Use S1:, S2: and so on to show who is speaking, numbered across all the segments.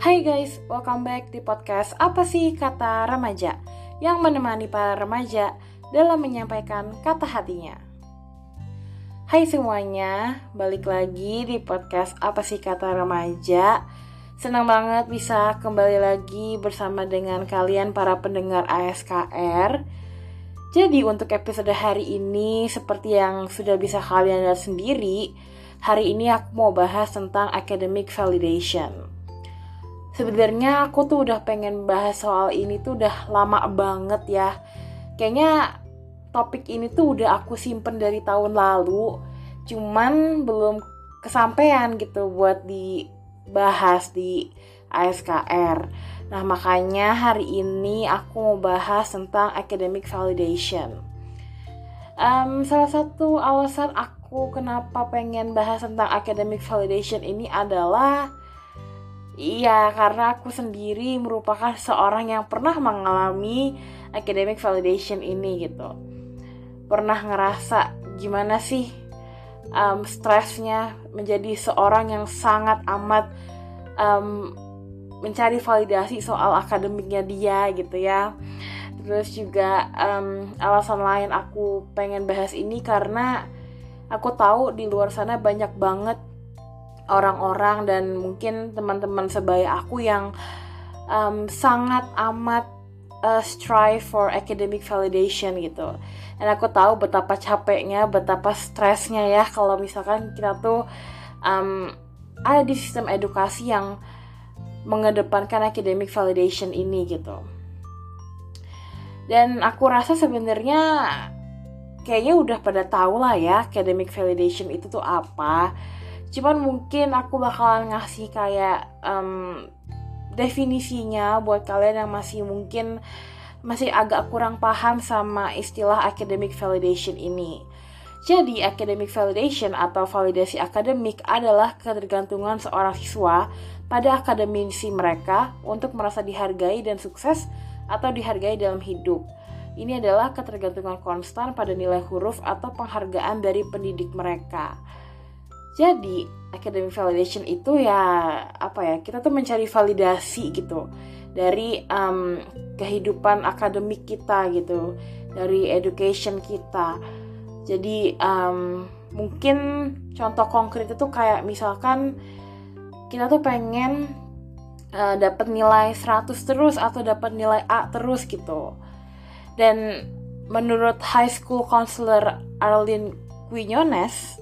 S1: Hai guys, welcome back di podcast Apa sih Kata Remaja? Yang menemani para remaja dalam menyampaikan kata hatinya. Hai semuanya, balik lagi di podcast Apa sih Kata Remaja. Senang banget bisa kembali lagi bersama dengan kalian para pendengar ASKR Jadi untuk episode hari ini seperti yang sudah bisa kalian lihat sendiri Hari ini aku mau bahas tentang academic validation Sebenarnya aku tuh udah pengen bahas soal ini tuh udah lama banget ya. Kayaknya topik ini tuh udah aku simpen dari tahun lalu, cuman belum kesampaian gitu buat dibahas di ASKR. Nah, makanya hari ini aku mau bahas tentang academic validation. Um, salah satu alasan aku kenapa pengen bahas tentang academic validation ini adalah Iya, karena aku sendiri merupakan seorang yang pernah mengalami academic validation ini gitu. Pernah ngerasa gimana sih um, stresnya menjadi seorang yang sangat amat um, mencari validasi soal akademiknya dia gitu ya. Terus juga um, alasan lain aku pengen bahas ini karena aku tahu di luar sana banyak banget orang-orang dan mungkin teman-teman sebaya aku yang um, sangat amat uh, strive for academic validation gitu. Dan aku tahu betapa capeknya, betapa stresnya ya kalau misalkan kita tuh um, ada di sistem edukasi yang mengedepankan academic validation ini gitu. Dan aku rasa sebenarnya kayaknya udah pada tahu lah ya academic validation itu tuh apa cuman mungkin aku bakalan ngasih kayak um, definisinya buat kalian yang masih mungkin masih agak kurang paham sama istilah academic validation ini. Jadi, academic validation atau validasi akademik adalah ketergantungan seorang siswa pada akademisi mereka untuk merasa dihargai dan sukses atau dihargai dalam hidup. Ini adalah ketergantungan konstan pada nilai huruf atau penghargaan dari pendidik mereka. Jadi academic validation itu ya apa ya kita tuh mencari validasi gitu dari um, kehidupan akademik kita gitu dari education kita. Jadi um, mungkin contoh konkret itu kayak misalkan kita tuh pengen uh, dapat nilai 100 terus atau dapat nilai A terus gitu. Dan menurut high school counselor Arlene Quinones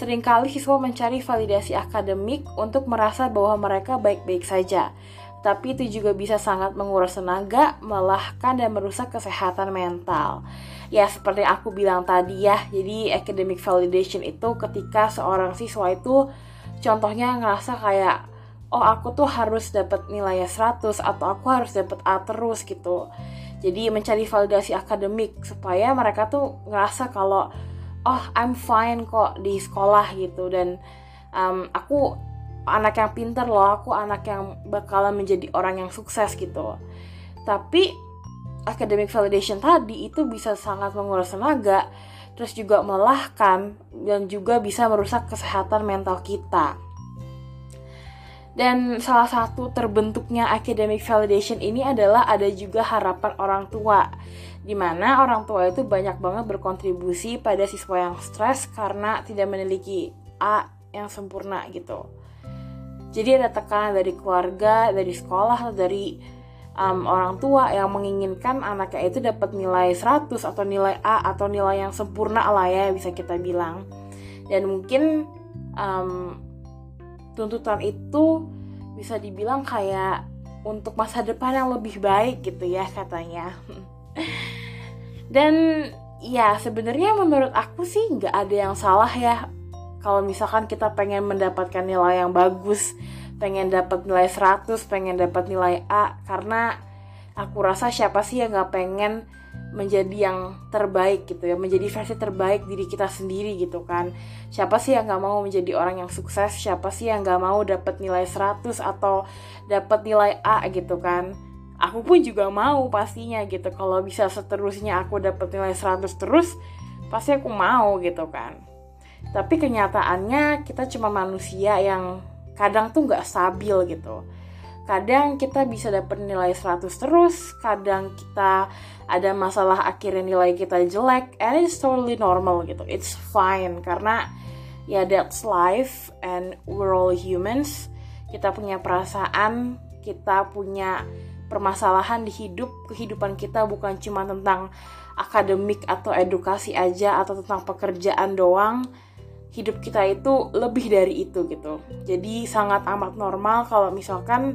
S1: Seringkali siswa mencari validasi akademik untuk merasa bahwa mereka baik-baik saja, tapi itu juga bisa sangat menguras tenaga, melelahkan, dan merusak kesehatan mental. Ya, seperti aku bilang tadi ya, jadi academic validation itu ketika seorang siswa itu contohnya ngerasa kayak oh aku tuh harus dapat nilai 100 atau aku harus dapat A terus gitu. Jadi mencari validasi akademik supaya mereka tuh ngerasa kalau oh I'm fine kok di sekolah gitu. Dan um, aku anak yang pinter loh. Aku anak yang bakalan menjadi orang yang sukses gitu. Tapi academic validation tadi itu bisa sangat menguras tenaga terus juga melelahkan dan juga bisa merusak kesehatan mental kita. Dan salah satu terbentuknya academic validation ini adalah ada juga harapan orang tua di mana orang tua itu banyak banget berkontribusi pada siswa yang stres karena tidak memiliki A yang sempurna gitu. Jadi ada tekanan dari keluarga, dari sekolah, dari um, orang tua yang menginginkan anaknya itu dapat nilai 100 atau nilai A atau nilai yang sempurna lah ya bisa kita bilang. Dan mungkin um, tuntutan itu bisa dibilang kayak untuk masa depan yang lebih baik gitu ya katanya. Dan ya sebenarnya menurut aku sih nggak ada yang salah ya. Kalau misalkan kita pengen mendapatkan nilai yang bagus, pengen dapat nilai 100, pengen dapat nilai A karena aku rasa siapa sih yang nggak pengen menjadi yang terbaik gitu ya menjadi versi terbaik diri kita sendiri gitu kan. Siapa sih yang nggak mau menjadi orang yang sukses? Siapa sih yang nggak mau dapat nilai 100 atau dapat nilai A gitu kan aku pun juga mau pastinya gitu. Kalau bisa seterusnya aku dapat nilai 100 terus pasti aku mau gitu kan. Tapi kenyataannya kita cuma manusia yang kadang tuh nggak stabil gitu. Kadang kita bisa dapat nilai 100 terus kadang kita ada masalah akhirnya nilai kita jelek and it's totally normal gitu. It's fine karena ya that's life and we're all humans. Kita punya perasaan kita punya permasalahan di hidup kehidupan kita bukan cuma tentang akademik atau edukasi aja atau tentang pekerjaan doang. Hidup kita itu lebih dari itu gitu. Jadi sangat amat normal kalau misalkan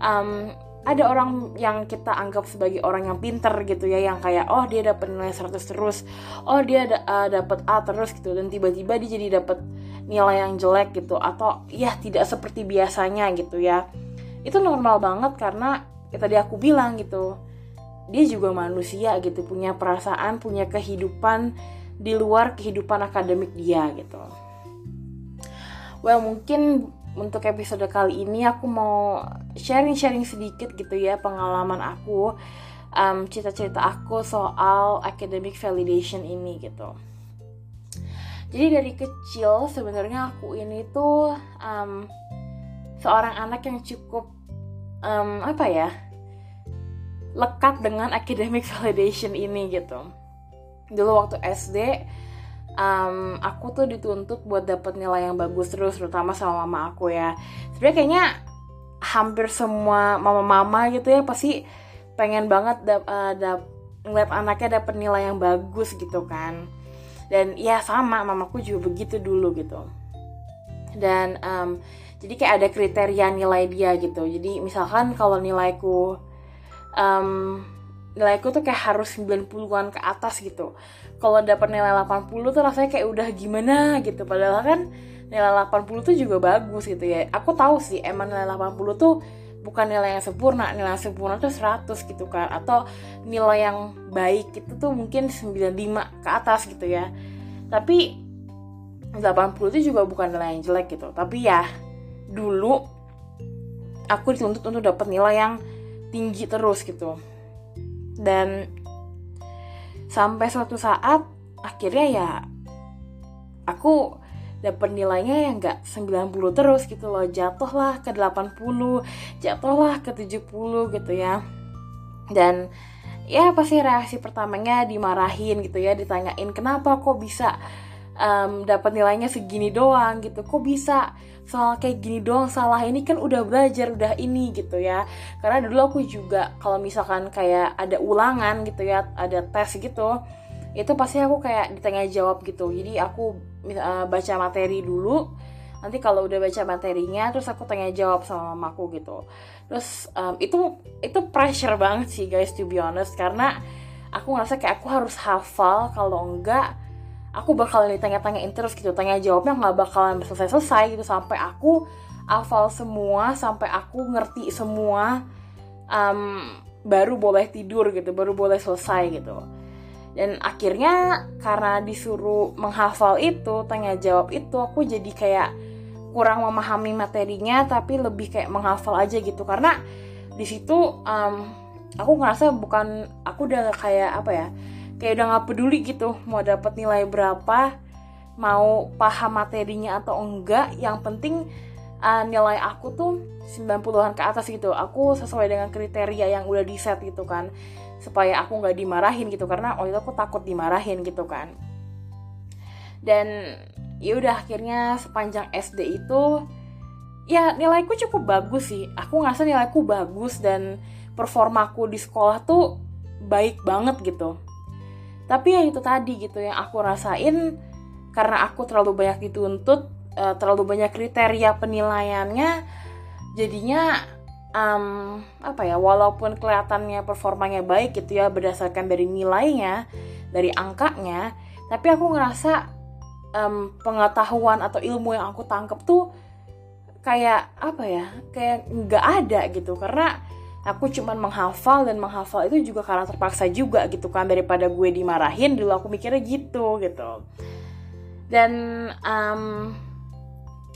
S1: um, ada orang yang kita anggap sebagai orang yang pinter gitu ya yang kayak oh dia dapat nilai 100 terus. Oh dia uh, dapat A terus gitu. Dan tiba-tiba dia jadi dapat nilai yang jelek gitu. Atau ya tidak seperti biasanya gitu ya. Itu normal banget karena ya tadi aku bilang gitu dia juga manusia gitu punya perasaan punya kehidupan di luar kehidupan akademik dia gitu. Well mungkin untuk episode kali ini aku mau sharing-sharing sedikit gitu ya pengalaman aku um, cerita-cerita aku soal academic validation ini gitu. Jadi dari kecil sebenarnya aku ini tuh um, seorang anak yang cukup um, apa ya lekat dengan academic validation ini gitu. Dulu waktu SD um, aku tuh dituntut buat dapet nilai yang bagus terus terutama sama mama aku ya. Sebenarnya kayaknya hampir semua mama-mama gitu ya pasti pengen banget dap, uh, dap, ngeliat anaknya dapet nilai yang bagus gitu kan. Dan ya sama mamaku juga begitu dulu gitu. Dan um, jadi kayak ada kriteria nilai dia gitu. Jadi misalkan kalau nilaiku um, nilaiku tuh kayak harus 90-an ke atas gitu. Kalau dapat nilai 80 tuh rasanya kayak udah gimana gitu. Padahal kan nilai 80 tuh juga bagus gitu ya. Aku tahu sih emang nilai 80 tuh bukan nilai yang sempurna. Nilai yang sempurna tuh 100 gitu kan. Atau nilai yang baik itu tuh mungkin 95 ke atas gitu ya. Tapi 80 itu juga bukan nilai yang jelek gitu. Tapi ya dulu aku dituntut untuk dapat nilai yang tinggi terus gitu. Dan sampai suatu saat akhirnya ya aku dapat nilainya yang enggak 90 terus gitu loh. Jatuhlah ke 80 jatuhlah ke 70 gitu ya. Dan ya pasti reaksi pertamanya dimarahin gitu ya ditanyain kenapa kok bisa um, dapat nilainya segini doang gitu. Kok bisa soal kayak gini doang? Salah ini kan udah belajar udah ini gitu ya. Karena dulu aku juga kalau misalkan kayak ada ulangan gitu ya ada tes gitu itu pasti aku kayak ditanya jawab gitu. Jadi aku uh, baca materi dulu. Nanti kalau udah baca materinya terus aku tanya jawab sama mamaku gitu. Terus um, itu itu pressure banget sih guys to be honest. Karena aku ngerasa kayak aku harus hafal kalau enggak aku bakalan ditanya-tanyain terus gitu tanya jawabnya nggak bakalan selesai-selesai gitu sampai aku hafal semua sampai aku ngerti semua um, baru boleh tidur gitu baru boleh selesai gitu. Dan akhirnya karena disuruh menghafal itu tanya jawab itu aku jadi kayak kurang memahami materinya tapi lebih kayak menghafal aja gitu. Karena di situ um, aku ngerasa bukan aku udah kayak apa ya kayak udah nggak peduli gitu mau dapat nilai berapa mau paham materinya atau enggak yang penting uh, nilai aku tuh 90-an ke atas gitu. Aku sesuai dengan kriteria yang udah di set gitu kan supaya aku nggak dimarahin gitu karena waktu itu aku takut dimarahin gitu kan. Dan ya udah akhirnya sepanjang SD itu ya nilaiku cukup bagus sih. Aku ngerasa nilaiku bagus dan performaku di sekolah tuh baik banget gitu tapi ya itu tadi gitu yang aku rasain karena aku terlalu banyak dituntut uh, terlalu banyak kriteria penilaiannya jadinya um, apa ya walaupun kelihatannya performanya baik gitu ya berdasarkan dari nilainya dari angkanya tapi aku ngerasa um, pengetahuan atau ilmu yang aku tangkep tuh kayak apa ya kayak nggak ada gitu. Karena aku cuman menghafal dan menghafal itu juga karena terpaksa juga gitu kan daripada gue dimarahin dulu aku mikirnya gitu gitu. Dan um,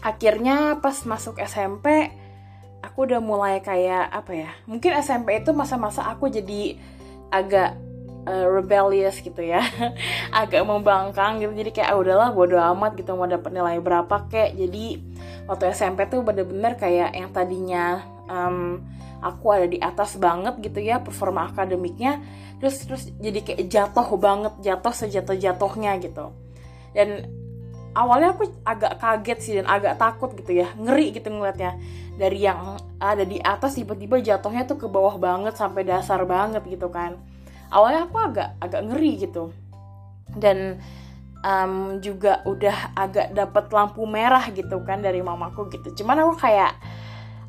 S1: akhirnya pas masuk SMP aku udah mulai kayak apa ya mungkin SMP itu masa-masa aku jadi agak uh, rebellious gitu ya. Agak membangkang gitu jadi kayak ah, udahlah bodo amat gitu mau dapet nilai berapa kek. Jadi waktu SMP tuh bener-bener kayak yang tadinya um, aku ada di atas banget gitu ya performa akademiknya. Terus terus jadi kayak jatuh banget jatuh sejatuh jatuhnya gitu. Dan awalnya aku agak kaget sih dan agak takut gitu ya ngeri gitu ngeliatnya. Dari yang ada di atas tiba-tiba jatuhnya tuh ke bawah banget sampai dasar banget gitu kan. Awalnya aku agak agak ngeri gitu. Dan um, juga udah agak dapet lampu merah gitu kan dari mamaku gitu. Cuman aku kayak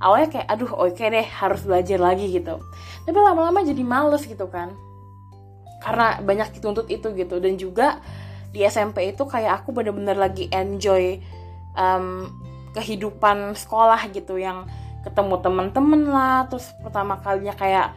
S1: awalnya kayak aduh oke okay deh harus belajar lagi gitu. Tapi lama-lama jadi males gitu kan. Karena banyak dituntut itu gitu. Dan juga di SMP itu kayak aku bener-bener lagi enjoy um, kehidupan sekolah gitu yang ketemu temen-temen lah terus pertama kalinya kayak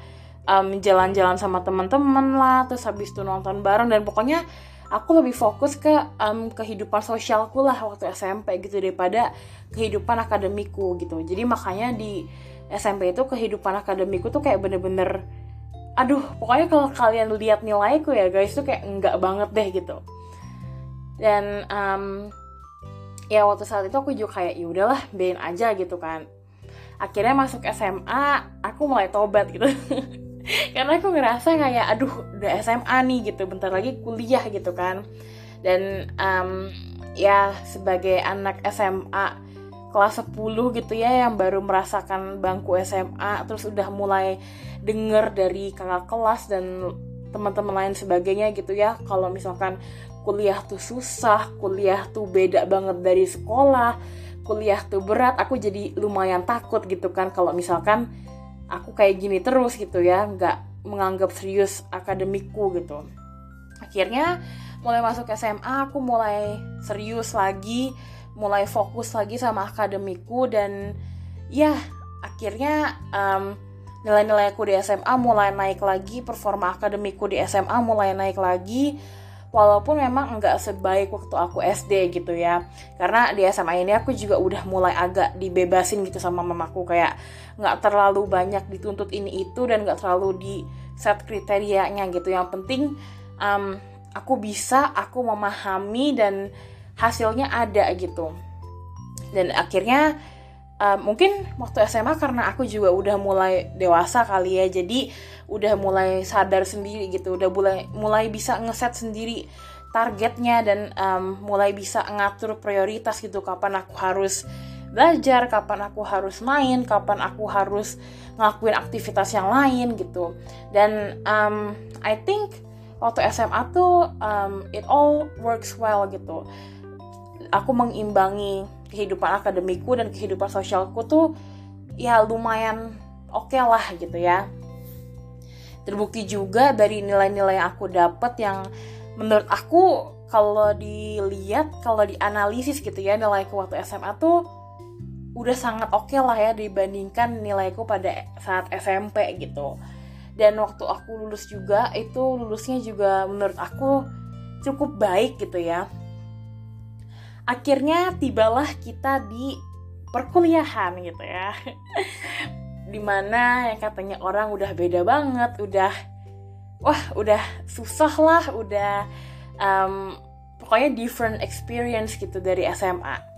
S1: um, jalan-jalan sama temen-temen lah terus habis itu nonton bareng dan pokoknya aku lebih fokus ke um, kehidupan sosialku lah waktu SMP gitu daripada kehidupan akademiku gitu. Jadi makanya di SMP itu kehidupan akademiku tuh kayak bener-bener aduh pokoknya kalau kalian lihat nilaiku ya guys tuh kayak enggak banget deh gitu. Dan um, ya waktu saat itu aku juga kayak ya udahlah bein aja gitu kan. Akhirnya masuk SMA aku mulai tobat gitu karena aku ngerasa kayak aduh udah SMA nih gitu. Bentar lagi kuliah gitu kan. Dan um, ya sebagai anak SMA kelas 10 gitu ya yang baru merasakan bangku SMA terus udah mulai denger dari kakak kelas dan teman-teman lain sebagainya gitu ya. Kalau misalkan kuliah tuh susah kuliah tuh beda banget dari sekolah kuliah tuh berat aku jadi lumayan takut gitu kan. Kalau misalkan aku kayak gini terus gitu ya nggak menganggap serius akademiku gitu. Akhirnya mulai masuk SMA aku mulai serius lagi mulai fokus lagi sama akademiku dan ya akhirnya um, nilai-nilai aku di SMA mulai naik lagi performa akademiku di SMA mulai naik lagi walaupun memang nggak sebaik waktu aku SD gitu ya. Karena di SMA ini aku juga udah mulai agak dibebasin gitu sama mamaku. Kayak nggak terlalu banyak dituntut ini itu dan nggak terlalu di set kriterianya gitu. Yang penting um, aku bisa aku memahami dan hasilnya ada gitu. Dan akhirnya uh, mungkin waktu SMA karena aku juga udah mulai dewasa kali ya jadi udah mulai sadar sendiri gitu udah mulai mulai bisa ngeset sendiri targetnya dan um, mulai bisa ngatur prioritas gitu kapan aku harus belajar kapan aku harus main kapan aku harus ngelakuin aktivitas yang lain gitu. Dan um, I think waktu SMA tuh um, it all works well gitu. Aku mengimbangi kehidupan akademiku dan kehidupan sosialku tuh ya lumayan oke okay lah gitu ya. Terbukti juga dari nilai-nilai yang aku dapat yang menurut aku kalau dilihat kalau dianalisis gitu ya nilaiku waktu SMA tuh udah sangat oke okay lah ya dibandingkan nilaiku pada saat SMP gitu. Dan waktu aku lulus juga itu lulusnya juga menurut aku cukup baik gitu ya akhirnya tibalah kita di perkuliahan gitu ya. Di mana yang katanya orang udah beda banget udah wah udah susah lah udah um, pokoknya different experience gitu dari SMA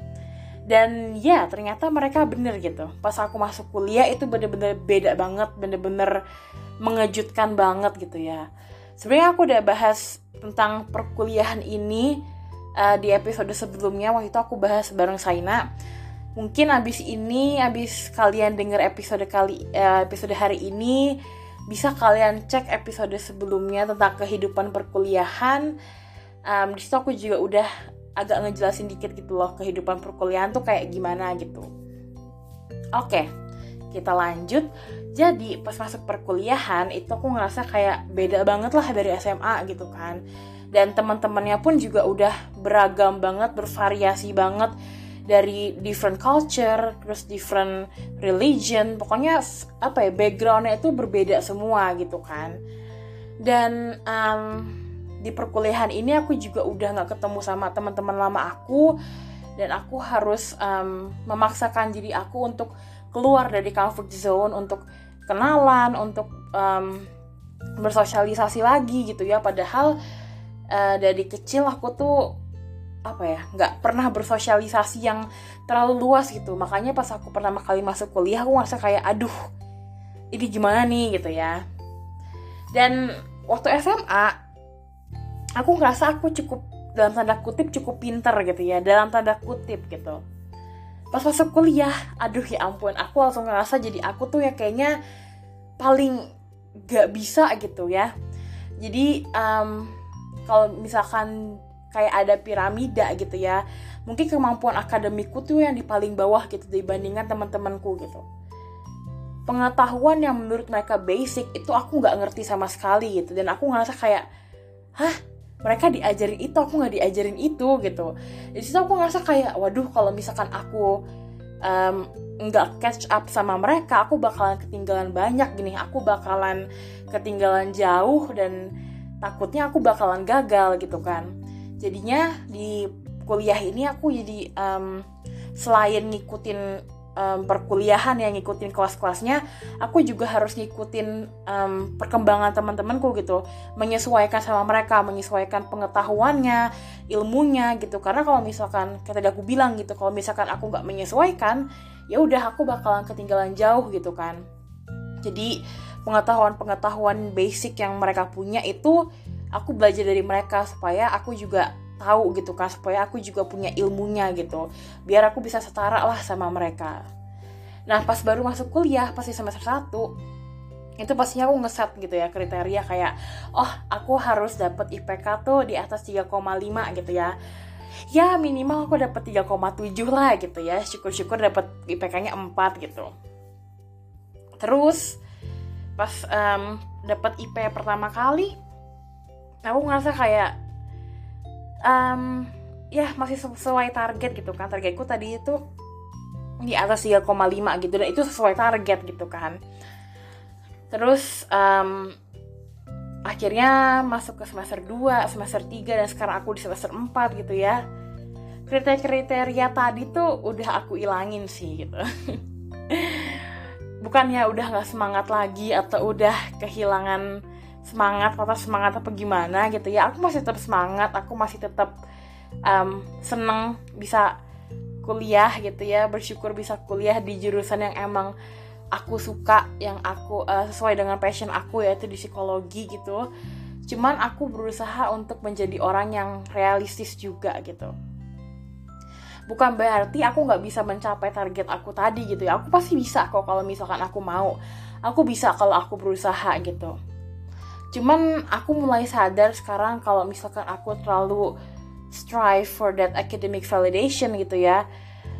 S1: dan ya ternyata mereka bener gitu. Pas aku masuk kuliah itu bener-bener beda banget bener-bener mengejutkan banget gitu ya. Sebenarnya aku udah bahas tentang perkuliahan ini uh, di episode sebelumnya waktu itu aku bahas bareng Saina. Mungkin abis ini abis kalian denger episode kali uh, episode hari ini bisa kalian cek episode sebelumnya tentang kehidupan perkuliahan. Um, di situ aku juga udah agak ngejelasin dikit gitu loh kehidupan perkuliahan tuh kayak gimana gitu. Oke okay, kita lanjut. Jadi pas masuk perkuliahan itu aku ngerasa kayak beda banget lah dari SMA gitu kan dan teman-temannya pun juga udah beragam banget bervariasi banget dari different culture terus different religion. Pokoknya apa ya backgroundnya itu berbeda semua gitu kan. Dan um, di perkuliahan ini aku juga udah nggak ketemu sama teman-teman lama aku. Dan aku harus um, memaksakan diri aku untuk keluar dari comfort zone untuk kenalan untuk um, bersosialisasi lagi gitu ya. Padahal uh, dari kecil aku tuh apa ya nggak pernah bersosialisasi yang terlalu luas gitu. Makanya pas aku pertama kali masuk kuliah aku ngerasa kayak aduh ini gimana nih? gitu ya. Dan waktu SMA aku ngerasa aku cukup dalam tanda kutip cukup pinter gitu ya dalam tanda kutip gitu. Pas masuk kuliah aduh ya ampun aku langsung ngerasa jadi aku tuh ya kayaknya paling gak bisa gitu ya. Jadi um, kalau misalkan kayak ada piramida gitu ya mungkin kemampuan akademikku tuh yang di paling bawah gitu dibandingkan teman-temanku gitu. Pengetahuan yang menurut mereka basic itu aku nggak ngerti sama sekali gitu. Dan aku ngerasa kayak hah? Mereka diajarin itu aku nggak diajarin itu gitu. Di situ aku ngerasa kayak waduh kalau misalkan aku nggak um, catch up sama mereka aku bakalan ketinggalan banyak gini. Aku bakalan ketinggalan jauh dan takutnya aku bakalan gagal gitu kan. Jadinya di kuliah ini aku jadi um, selain ngikutin um, perkuliahan yang ngikutin kelas-kelasnya aku juga harus ngikutin um, perkembangan teman-temanku gitu. Menyesuaikan sama mereka menyesuaikan pengetahuannya ilmunya gitu. Karena kalau misalkan kayak tadi aku bilang gitu kalau misalkan aku nggak menyesuaikan ya udah aku bakalan ketinggalan jauh gitu kan. Jadi pengetahuan-pengetahuan basic yang mereka punya itu aku belajar dari mereka supaya aku juga tahu gitu kan supaya aku juga punya ilmunya gitu. Biar aku bisa setara lah sama mereka. Nah pas baru masuk kuliah pasti semester 1 itu pastinya aku ngeset gitu ya kriteria kayak oh aku harus dapat IPK tuh di atas 3,5 gitu ya. Ya minimal aku dapat 3,7 lah gitu ya. Syukur-syukur dapat IPK-nya 4 gitu. Terus pas um, dapat IP pertama kali aku ngerasa kayak um, ya masih sesuai target gitu kan. Targetku tadi itu di atas 3,5 gitu dan itu sesuai target gitu kan. Terus um, akhirnya masuk ke semester 2, semester 3 dan sekarang aku di semester 4 gitu ya. Kriteria-kriteria tadi tuh udah aku ilangin sih gitu bukannya udah gak semangat lagi atau udah kehilangan semangat patah semangat apa gimana gitu ya. Aku masih tetap semangat aku masih tetap um, seneng bisa kuliah gitu ya bersyukur bisa kuliah di jurusan yang emang aku suka yang aku uh, sesuai dengan passion aku yaitu di psikologi gitu. Cuman aku berusaha untuk menjadi orang yang realistis juga gitu bukan berarti aku nggak bisa mencapai target aku tadi gitu ya. Aku pasti bisa kok kalau misalkan aku mau. Aku bisa kalau aku berusaha gitu. Cuman aku mulai sadar sekarang kalau misalkan aku terlalu strive for that academic validation gitu ya.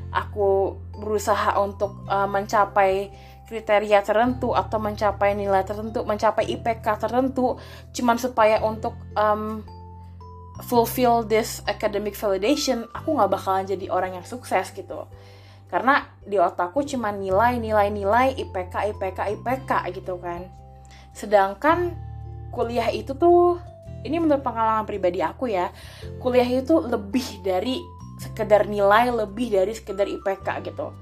S1: Aku berusaha untuk uh, mencapai kriteria tertentu atau mencapai nilai tertentu mencapai IPK tertentu cuman supaya untuk um, fulfill this academic validation aku nggak bakalan jadi orang yang sukses gitu. Karena di otakku cuma nilai nilai nilai IPK IPK IPK gitu kan. Sedangkan kuliah itu tuh ini menurut pengalaman pribadi aku ya kuliah itu lebih dari sekedar nilai lebih dari sekedar IPK gitu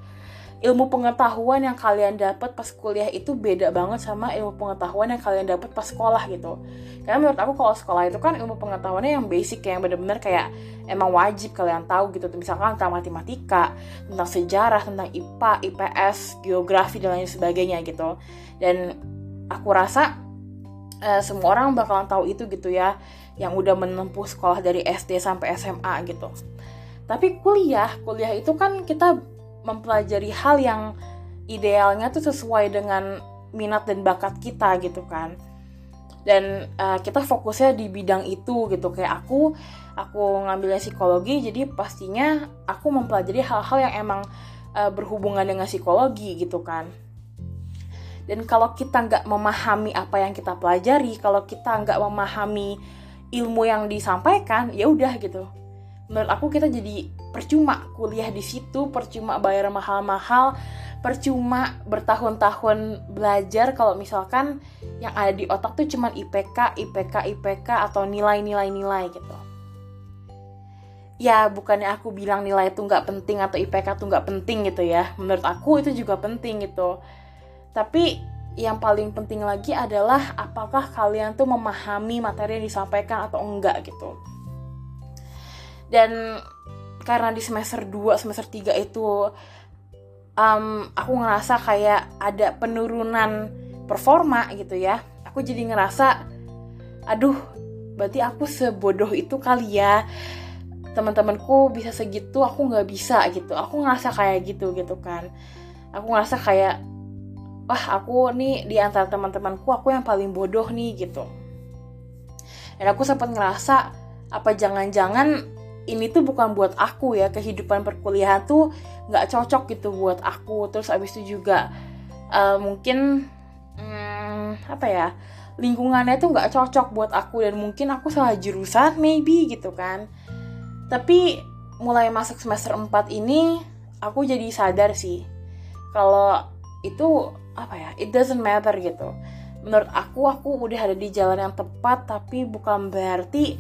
S1: ilmu pengetahuan yang kalian dapat pas kuliah itu beda banget sama ilmu pengetahuan yang kalian dapat pas sekolah gitu. Karena menurut aku kalau sekolah itu kan ilmu pengetahuannya yang basic yang bener-bener kayak emang wajib kalian tahu gitu. Misalkan tentang matematika tentang sejarah tentang IPA IPS geografi dan lain sebagainya gitu. Dan aku rasa uh, semua orang bakalan tahu itu gitu ya yang udah menempuh sekolah dari SD sampai SMA gitu. Tapi kuliah kuliah itu kan kita mempelajari hal yang idealnya tuh sesuai dengan minat dan bakat kita gitu kan. Dan uh, kita fokusnya di bidang itu gitu. Kayak aku aku ngambilnya psikologi jadi pastinya aku mempelajari hal-hal yang emang uh, berhubungan dengan psikologi gitu kan. Dan kalau kita nggak memahami apa yang kita pelajari kalau kita nggak memahami ilmu yang disampaikan ya udah gitu menurut aku kita jadi percuma kuliah di situ percuma bayar mahal-mahal percuma bertahun-tahun belajar kalau misalkan yang ada di otak tuh cuman IPK, IPK, IPK atau nilai-nilai nilai gitu. Ya bukannya aku bilang nilai itu nggak penting atau IPK tuh nggak penting gitu ya. Menurut aku itu juga penting gitu. Tapi yang paling penting lagi adalah apakah kalian tuh memahami materi yang disampaikan atau enggak gitu. Dan karena di semester 2 semester 3 itu um, aku ngerasa kayak ada penurunan performa gitu ya. Aku jadi ngerasa aduh berarti aku sebodoh itu kali ya. Teman-temanku bisa segitu aku nggak bisa gitu. Aku ngerasa kayak gitu gitu kan. Aku ngerasa kayak wah aku nih di antara teman-temanku aku yang paling bodoh nih gitu. Dan aku sempat ngerasa apa jangan-jangan ini tuh bukan buat aku ya. Kehidupan perkuliahan tuh nggak cocok gitu buat aku. Terus abis itu juga uh, mungkin hmm, apa ya lingkungannya tuh nggak cocok buat aku dan mungkin aku salah jurusan maybe gitu kan. Tapi mulai masuk semester 4 ini aku jadi sadar sih kalau itu apa ya it doesn't matter gitu. Menurut aku aku udah ada di jalan yang tepat tapi bukan berarti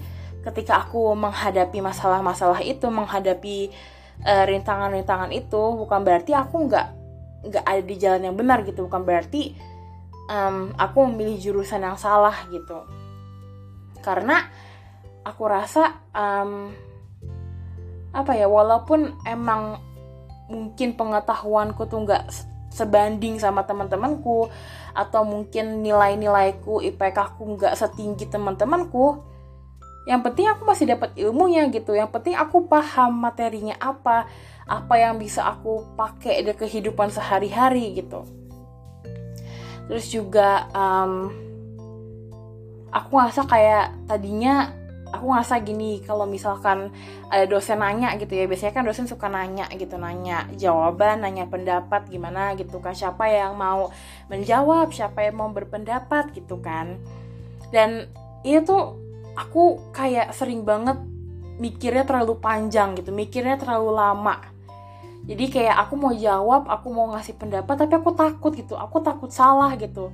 S1: ketika aku menghadapi masalah-masalah itu menghadapi eh, rintangan-rintangan itu bukan berarti aku nggak nggak ada di jalan yang benar gitu. Bukan berarti um, aku memilih jurusan yang salah gitu. Karena aku rasa um, apa ya walaupun emang mungkin pengetahuanku tuh nggak sebanding sama teman-temanku atau mungkin nilai-nilaiku IPK aku nggak setinggi teman-temanku yang penting aku masih dapat ilmunya gitu. Yang penting aku paham materinya apa apa yang bisa aku pakai di kehidupan sehari-hari gitu. Terus juga um, aku ngerasa kayak tadinya aku ngerasa gini kalau misalkan ada dosen nanya gitu ya biasanya kan dosen suka nanya gitu nanya jawaban nanya pendapat gimana gitu kan. Siapa yang mau menjawab siapa yang mau berpendapat gitu kan. Dan itu aku kayak sering banget mikirnya terlalu panjang gitu mikirnya terlalu lama. Jadi kayak aku mau jawab aku mau ngasih pendapat tapi aku takut gitu aku takut salah gitu.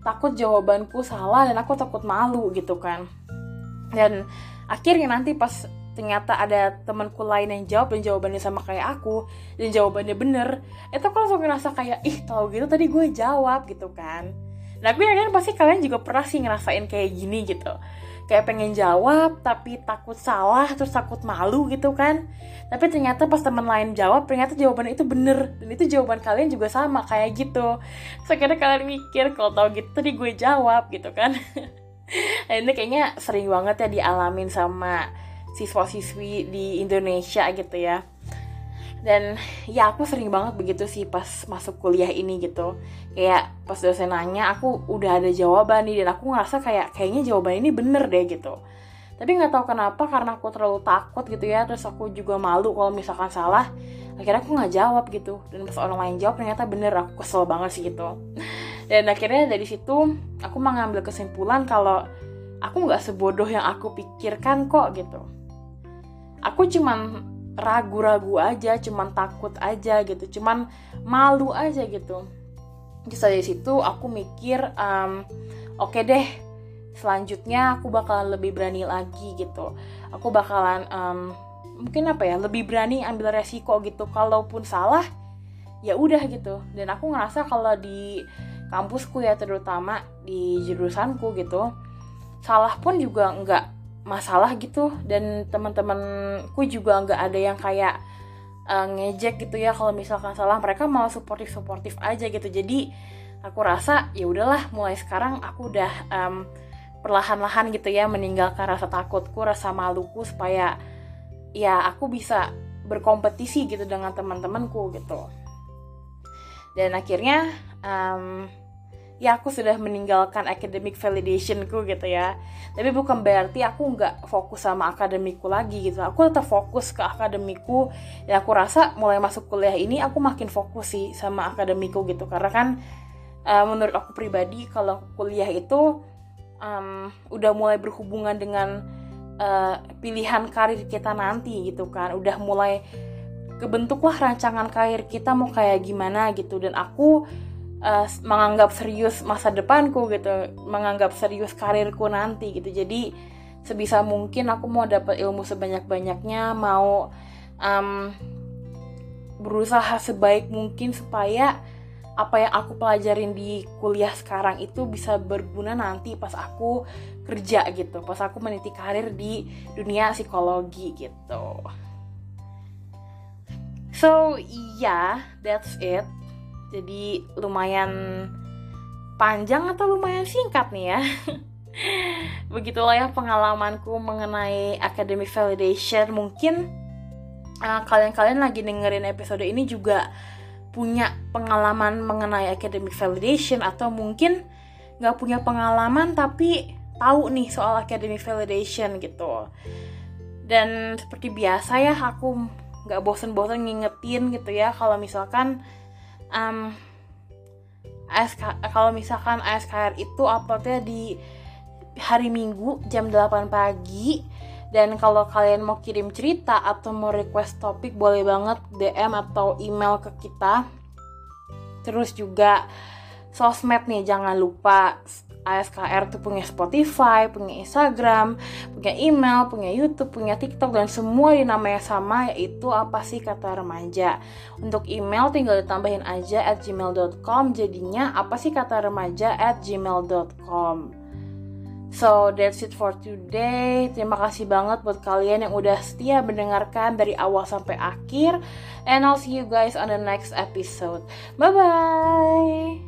S1: Takut jawabanku salah dan aku takut malu gitu kan. Dan akhirnya nanti pas ternyata ada temanku lain yang jawab dan jawabannya sama kayak aku dan jawabannya bener itu aku langsung ngerasa kayak ih tau gitu tadi gue jawab gitu kan nah aku yakin pasti kalian juga pernah sih ngerasain kayak gini gitu. Kayak pengen jawab tapi takut salah terus takut malu gitu kan. Tapi ternyata pas teman lain jawab ternyata jawaban itu bener. Dan itu jawaban kalian juga sama kayak gitu. So kalian mikir kalau tau gitu tadi gue jawab gitu kan. Ini kayaknya sering banget ya dialamin sama siswa-siswi di Indonesia gitu ya dan ya aku sering banget begitu sih pas masuk kuliah ini gitu. Kayak pas dosen nanya aku udah ada jawaban nih dan aku ngerasa kayak kayaknya jawaban ini bener deh gitu. Tapi nggak tahu kenapa karena aku terlalu takut gitu ya terus aku juga malu kalau misalkan salah akhirnya aku nggak jawab gitu. Dan pas orang lain jawab ternyata bener aku kesel banget sih gitu. Dan akhirnya dari situ aku mengambil kesimpulan kalau aku nggak sebodoh yang aku pikirkan kok gitu. Aku cuman ragu-ragu aja cuman takut aja gitu cuman malu aja gitu. Terus dari situ aku mikir um, oke okay deh selanjutnya aku bakalan lebih berani lagi gitu. Aku bakalan um, mungkin apa ya lebih berani ambil resiko gitu. Kalaupun salah ya udah gitu. Dan aku ngerasa kalau di kampusku ya terutama di jurusanku gitu salah pun juga nggak masalah gitu. Dan teman-temanku juga nggak ada yang kayak uh, ngejek gitu ya kalau misalkan salah. Mereka malah suportif suportif aja gitu. Jadi aku rasa ya udahlah mulai sekarang aku udah um, perlahan-lahan gitu ya meninggalkan rasa takutku rasa maluku supaya ya aku bisa berkompetisi gitu dengan teman-temanku gitu. Dan akhirnya um, ya aku sudah meninggalkan academic validationku gitu ya. Tapi bukan berarti aku nggak fokus sama akademiku lagi gitu. Aku tetap fokus ke akademiku. Ya aku rasa mulai masuk kuliah ini aku makin fokus sih sama akademiku gitu. Karena kan uh, menurut aku pribadi kalau kuliah itu um, udah mulai berhubungan dengan uh, pilihan karir kita nanti gitu kan. Udah mulai kebentuklah rancangan karir kita mau kayak gimana gitu. Dan aku uh, menganggap serius masa depanku gitu menganggap serius karirku nanti gitu. Jadi sebisa mungkin aku mau dapat ilmu sebanyak-banyaknya mau um, berusaha sebaik mungkin supaya apa yang aku pelajarin di kuliah sekarang itu bisa berguna nanti pas aku kerja gitu pas aku meniti karir di dunia psikologi gitu. So yeah that's it jadi lumayan panjang atau lumayan singkat nih ya? Begitulah ya pengalamanku mengenai academic validation. Mungkin uh, kalian-kalian lagi dengerin episode ini juga punya pengalaman mengenai academic validation atau mungkin nggak punya pengalaman tapi tahu nih soal academic validation gitu. Dan seperti biasa ya aku nggak bosen-bosen ngingetin gitu ya kalau misalkan um, ASK, kalau misalkan ASKR itu uploadnya di hari Minggu jam 8 pagi dan kalau kalian mau kirim cerita atau mau request topik boleh banget DM atau email ke kita. Terus juga sosmed nih jangan lupa ASKR tuh punya Spotify, punya Instagram, punya email, punya YouTube, punya TikTok dan semua dinamanya sama yaitu apa sih kata remaja. Untuk email tinggal ditambahin aja at gmail.com jadinya apa sih kata remaja at gmail.com. So that's it for today. Terima kasih banget buat kalian yang udah setia mendengarkan dari awal sampai akhir. And I'll see you guys on the next episode. Bye bye.